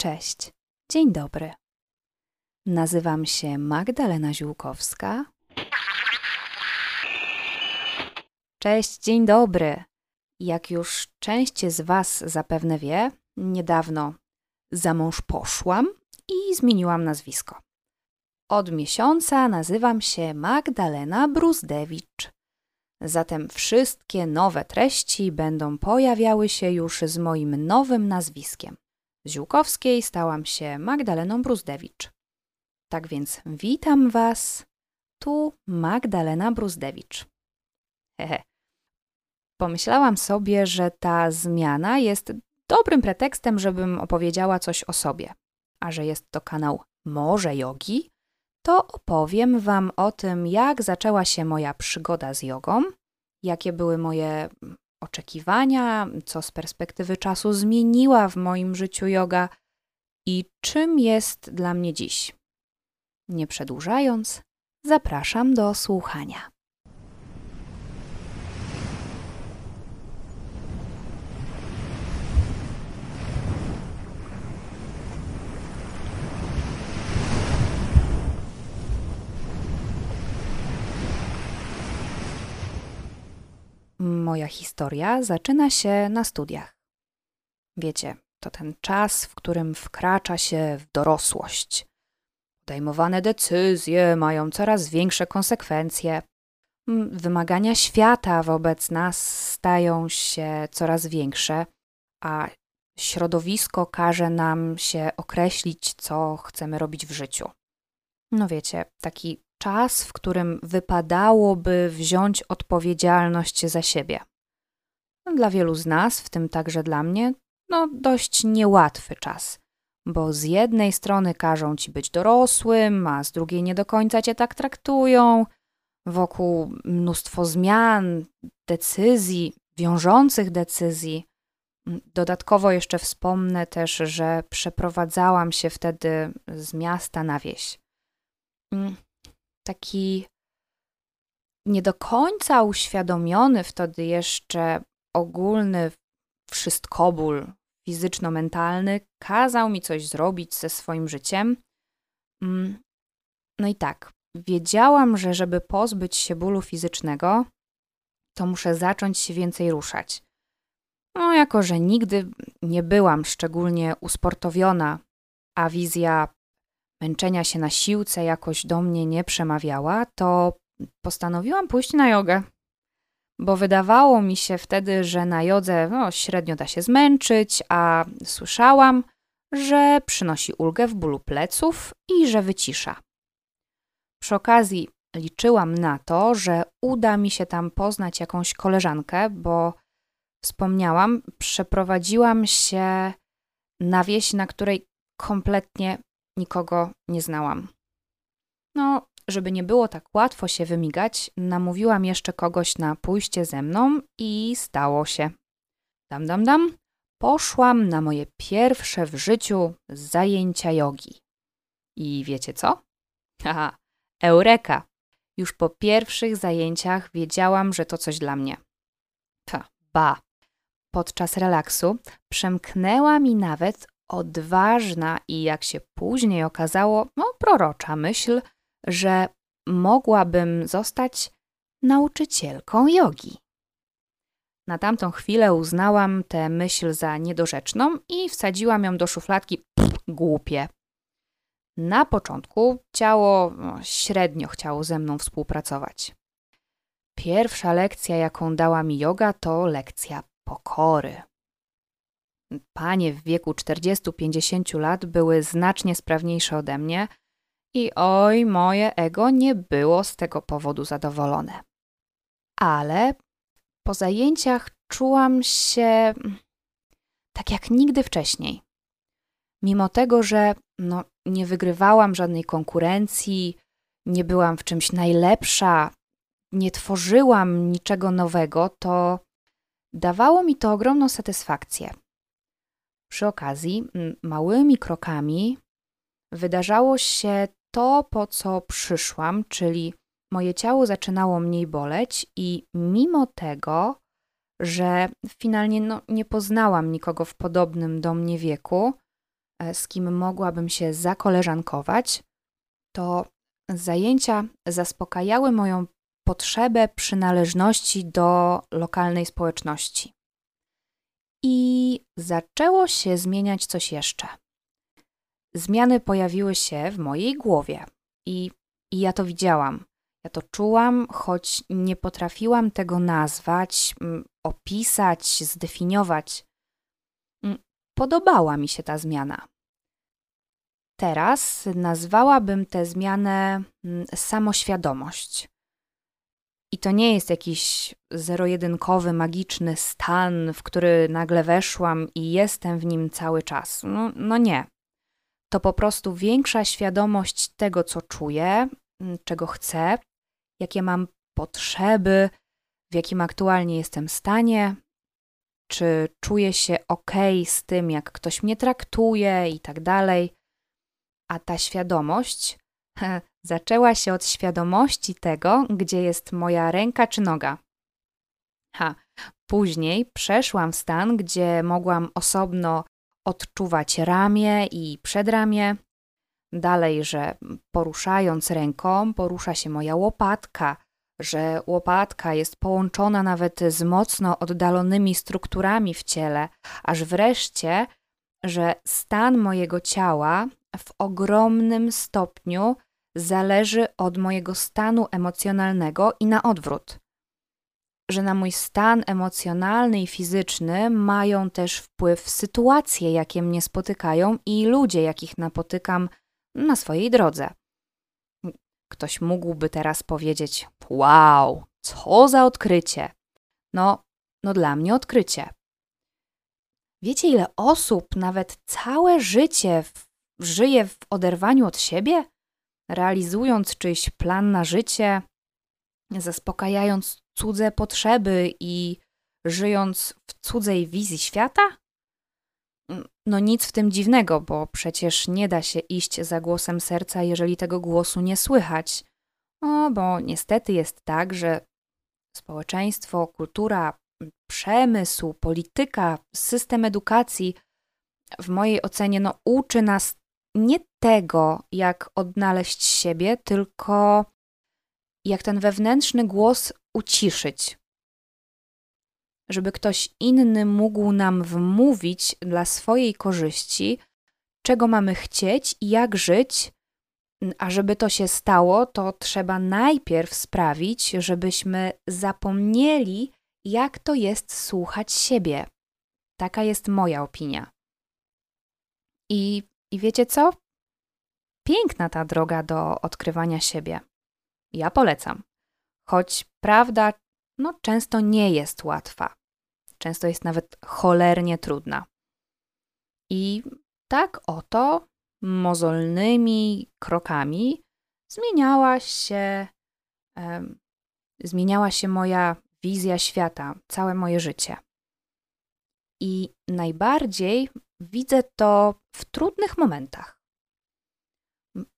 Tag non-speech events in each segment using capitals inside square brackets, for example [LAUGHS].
Cześć, dzień dobry. Nazywam się Magdalena Ziółkowska. Cześć, dzień dobry. Jak już część z Was zapewne wie, niedawno za mąż poszłam i zmieniłam nazwisko. Od miesiąca nazywam się Magdalena Bruzdewicz. Zatem wszystkie nowe treści będą pojawiały się już z moim nowym nazwiskiem. Z Ziółkowskiej stałam się Magdaleną Bruzdewicz. Tak więc witam Was. Tu Magdalena Bruzdewicz. Hehe. Pomyślałam sobie, że ta zmiana jest dobrym pretekstem, żebym opowiedziała coś o sobie. A że jest to kanał Morze Jogi, to opowiem Wam o tym, jak zaczęła się moja przygoda z jogą, jakie były moje oczekiwania, co z perspektywy czasu zmieniła w moim życiu yoga i czym jest dla mnie dziś. Nie przedłużając, zapraszam do słuchania. Moja historia zaczyna się na studiach. Wiecie, to ten czas, w którym wkracza się w dorosłość. Podejmowane decyzje mają coraz większe konsekwencje. Wymagania świata wobec nas stają się coraz większe, a środowisko każe nam się określić, co chcemy robić w życiu. No wiecie, taki czas, w którym wypadałoby wziąć odpowiedzialność za siebie. No, dla wielu z nas, w tym także dla mnie, no dość niełatwy czas, bo z jednej strony każą ci być dorosłym, a z drugiej nie do końca cię tak traktują. Wokół mnóstwo zmian, decyzji, wiążących decyzji. Dodatkowo jeszcze wspomnę też, że przeprowadzałam się wtedy z miasta na wieś. Taki nie do końca uświadomiony wtedy jeszcze ogólny wszystkoból fizyczno-mentalny kazał mi coś zrobić ze swoim życiem. Mm, no i tak, wiedziałam, że żeby pozbyć się bólu fizycznego, to muszę zacząć się więcej ruszać. No, jako że nigdy nie byłam szczególnie usportowiona, a wizja męczenia się na siłce jakoś do mnie nie przemawiała, to postanowiłam pójść na jogę. Bo wydawało mi się wtedy, że na jodze no, średnio da się zmęczyć, a słyszałam, że przynosi ulgę w bólu pleców i że wycisza. Przy okazji liczyłam na to, że uda mi się tam poznać jakąś koleżankę, bo wspomniałam, przeprowadziłam się na wieś, na której kompletnie nikogo nie znałam. No, żeby nie było tak łatwo się wymigać, namówiłam jeszcze kogoś na pójście ze mną i stało się. Dam, dam, dam. Poszłam na moje pierwsze w życiu zajęcia jogi. I wiecie co? Haha, eureka! Już po pierwszych zajęciach wiedziałam, że to coś dla mnie. Ta, ba! Podczas relaksu przemknęła mi nawet odważna i jak się później okazało, no, prorocza myśl, że mogłabym zostać nauczycielką jogi. Na tamtą chwilę uznałam tę myśl za niedorzeczną i wsadziłam ją do szufladki pff, głupie. Na początku ciało no, średnio chciało ze mną współpracować. Pierwsza lekcja, jaką dała mi yoga, to lekcja pokory. Panie w wieku 40-50 lat były znacznie sprawniejsze ode mnie i oj, moje ego nie było z tego powodu zadowolone. Ale po zajęciach czułam się tak jak nigdy wcześniej. Mimo tego, że no, nie wygrywałam żadnej konkurencji, nie byłam w czymś najlepsza, nie tworzyłam niczego nowego, to dawało mi to ogromną satysfakcję. Przy okazji, małymi krokami wydarzało się to, po co przyszłam, czyli moje ciało zaczynało mniej boleć, i mimo tego, że finalnie no, nie poznałam nikogo w podobnym do mnie wieku, e, z kim mogłabym się zakoleżankować, to zajęcia zaspokajały moją potrzebę przynależności do lokalnej społeczności. I zaczęło się zmieniać coś jeszcze. Zmiany pojawiły się w mojej głowie i, i ja to widziałam. Ja to czułam, choć nie potrafiłam tego nazwać, opisać, zdefiniować. Podobała mi się ta zmiana. Teraz nazwałabym tę zmianę samoświadomość. I to nie jest jakiś zero-jedynkowy, magiczny stan, w który nagle weszłam i jestem w nim cały czas. No, no nie. To po prostu większa świadomość tego, co czuję, czego chcę, jakie mam potrzeby, w jakim aktualnie jestem stanie, czy czuję się ok z tym, jak ktoś mnie traktuje i tak dalej. A ta świadomość [LAUGHS] zaczęła się od świadomości tego, gdzie jest moja ręka czy noga. Ha, później przeszłam w stan, gdzie mogłam osobno odczuwać ramię i przedramię. Dalej, że poruszając ręką porusza się moja łopatka, że łopatka jest połączona nawet z mocno oddalonymi strukturami w ciele, aż wreszcie, że stan mojego ciała w ogromnym stopniu zależy od mojego stanu emocjonalnego i na odwrót. Że na mój stan emocjonalny i fizyczny mają też wpływ sytuacje, jakie mnie spotykają i ludzie, jakich napotykam na swojej drodze. Ktoś mógłby teraz powiedzieć: Wow, co za odkrycie! No, no dla mnie odkrycie. Wiecie, ile osób nawet całe życie w, żyje w oderwaniu od siebie? Realizując czyjś plan na życie, zaspokajając cudze potrzeby i żyjąc w cudzej wizji świata? No nic w tym dziwnego, bo przecież nie da się iść za głosem serca, jeżeli tego głosu nie słychać. O, bo niestety jest tak, że społeczeństwo, kultura, przemysł, polityka, system edukacji w mojej ocenie no, uczy nas nie tego, jak odnaleźć siebie, tylko jak ten wewnętrzny głos uciszyć. Żeby ktoś inny mógł nam wmówić dla swojej korzyści, czego mamy chcieć i jak żyć, a żeby to się stało, to trzeba najpierw sprawić, żebyśmy zapomnieli, jak to jest słuchać siebie. Taka jest moja opinia. I i wiecie co? Piękna ta droga do odkrywania siebie. Ja polecam. Choć prawda, no często nie jest łatwa. Często jest nawet cholernie trudna. I tak oto mozolnymi krokami zmieniała się, zmieniała się moja wizja świata, całe moje życie. I najbardziej widzę to w trudnych momentach.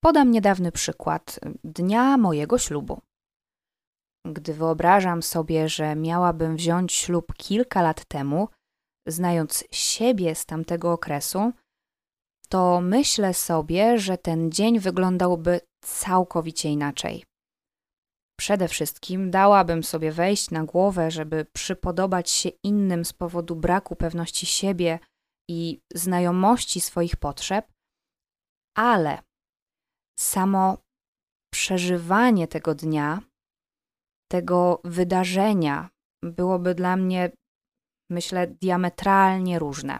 Podam niedawny przykład dnia mojego ślubu. Gdy wyobrażam sobie, że miałabym wziąć ślub kilka lat temu, znając siebie z tamtego okresu, to myślę sobie, że ten dzień wyglądałby całkowicie inaczej. Przede wszystkim dałabym sobie wejść na głowę, żeby przypodobać się innym z powodu braku pewności siebie i znajomości swoich potrzeb, ale samo przeżywanie tego dnia, tego wydarzenia byłoby dla mnie, myślę, diametralnie różne.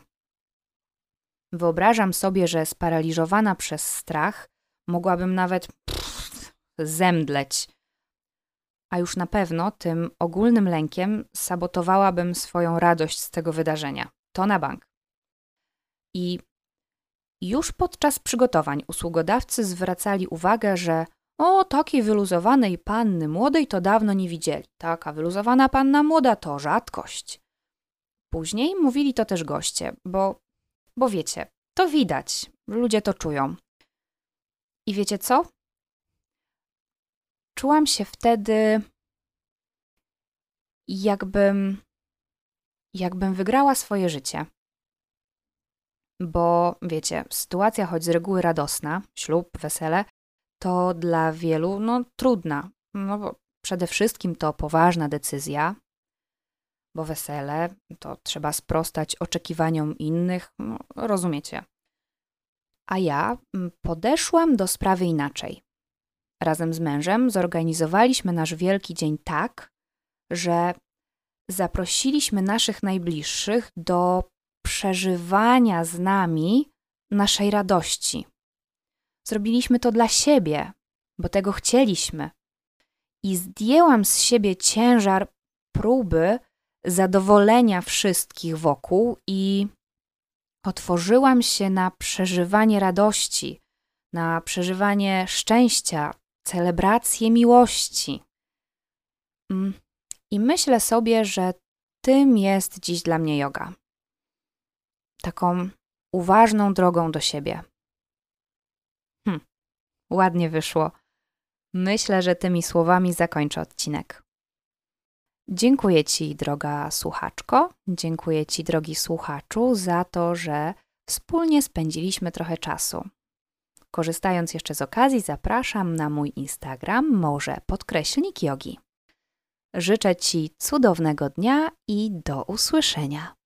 Wyobrażam sobie, że sparaliżowana przez strach mogłabym nawet pff, zemdleć a już na pewno tym ogólnym lękiem sabotowałabym swoją radość z tego wydarzenia. To na bank. I już podczas przygotowań usługodawcy zwracali uwagę, że o, takiej wyluzowanej panny młodej to dawno nie widzieli. Taka wyluzowana panna młoda to rzadkość. Później mówili to też goście, bo, bo wiecie, to widać, ludzie to czują. I wiecie co? Czułam się wtedy jakbym jakbym wygrała swoje życie. Bo wiecie, sytuacja choć z reguły radosna, ślub, wesele, to dla wielu no, trudna. No bo przede wszystkim to poważna decyzja, bo wesele to trzeba sprostać oczekiwaniom innych, no, rozumiecie. A ja mm, podeszłam do sprawy inaczej. Razem z mężem zorganizowaliśmy nasz wielki dzień tak, że zaprosiliśmy naszych najbliższych do przeżywania z nami naszej radości. Zrobiliśmy to dla siebie, bo tego chcieliśmy. I zdjęłam z siebie ciężar próby zadowolenia wszystkich wokół i otworzyłam się na przeżywanie radości, na przeżywanie szczęścia, celebrację miłości. Mm, I myślę sobie, że tym jest dziś dla mnie yoga. Taką uważną drogą do siebie. Hm, ładnie wyszło. Myślę, że tymi słowami zakończę odcinek. Dziękuję Ci, droga słuchaczko, dziękuję Ci, drogi słuchaczu, za to, że wspólnie spędziliśmy trochę czasu. Korzystając jeszcze z okazji, zapraszam na mój Instagram, może podkreślnik jogi. Życzę Ci cudownego dnia i do usłyszenia.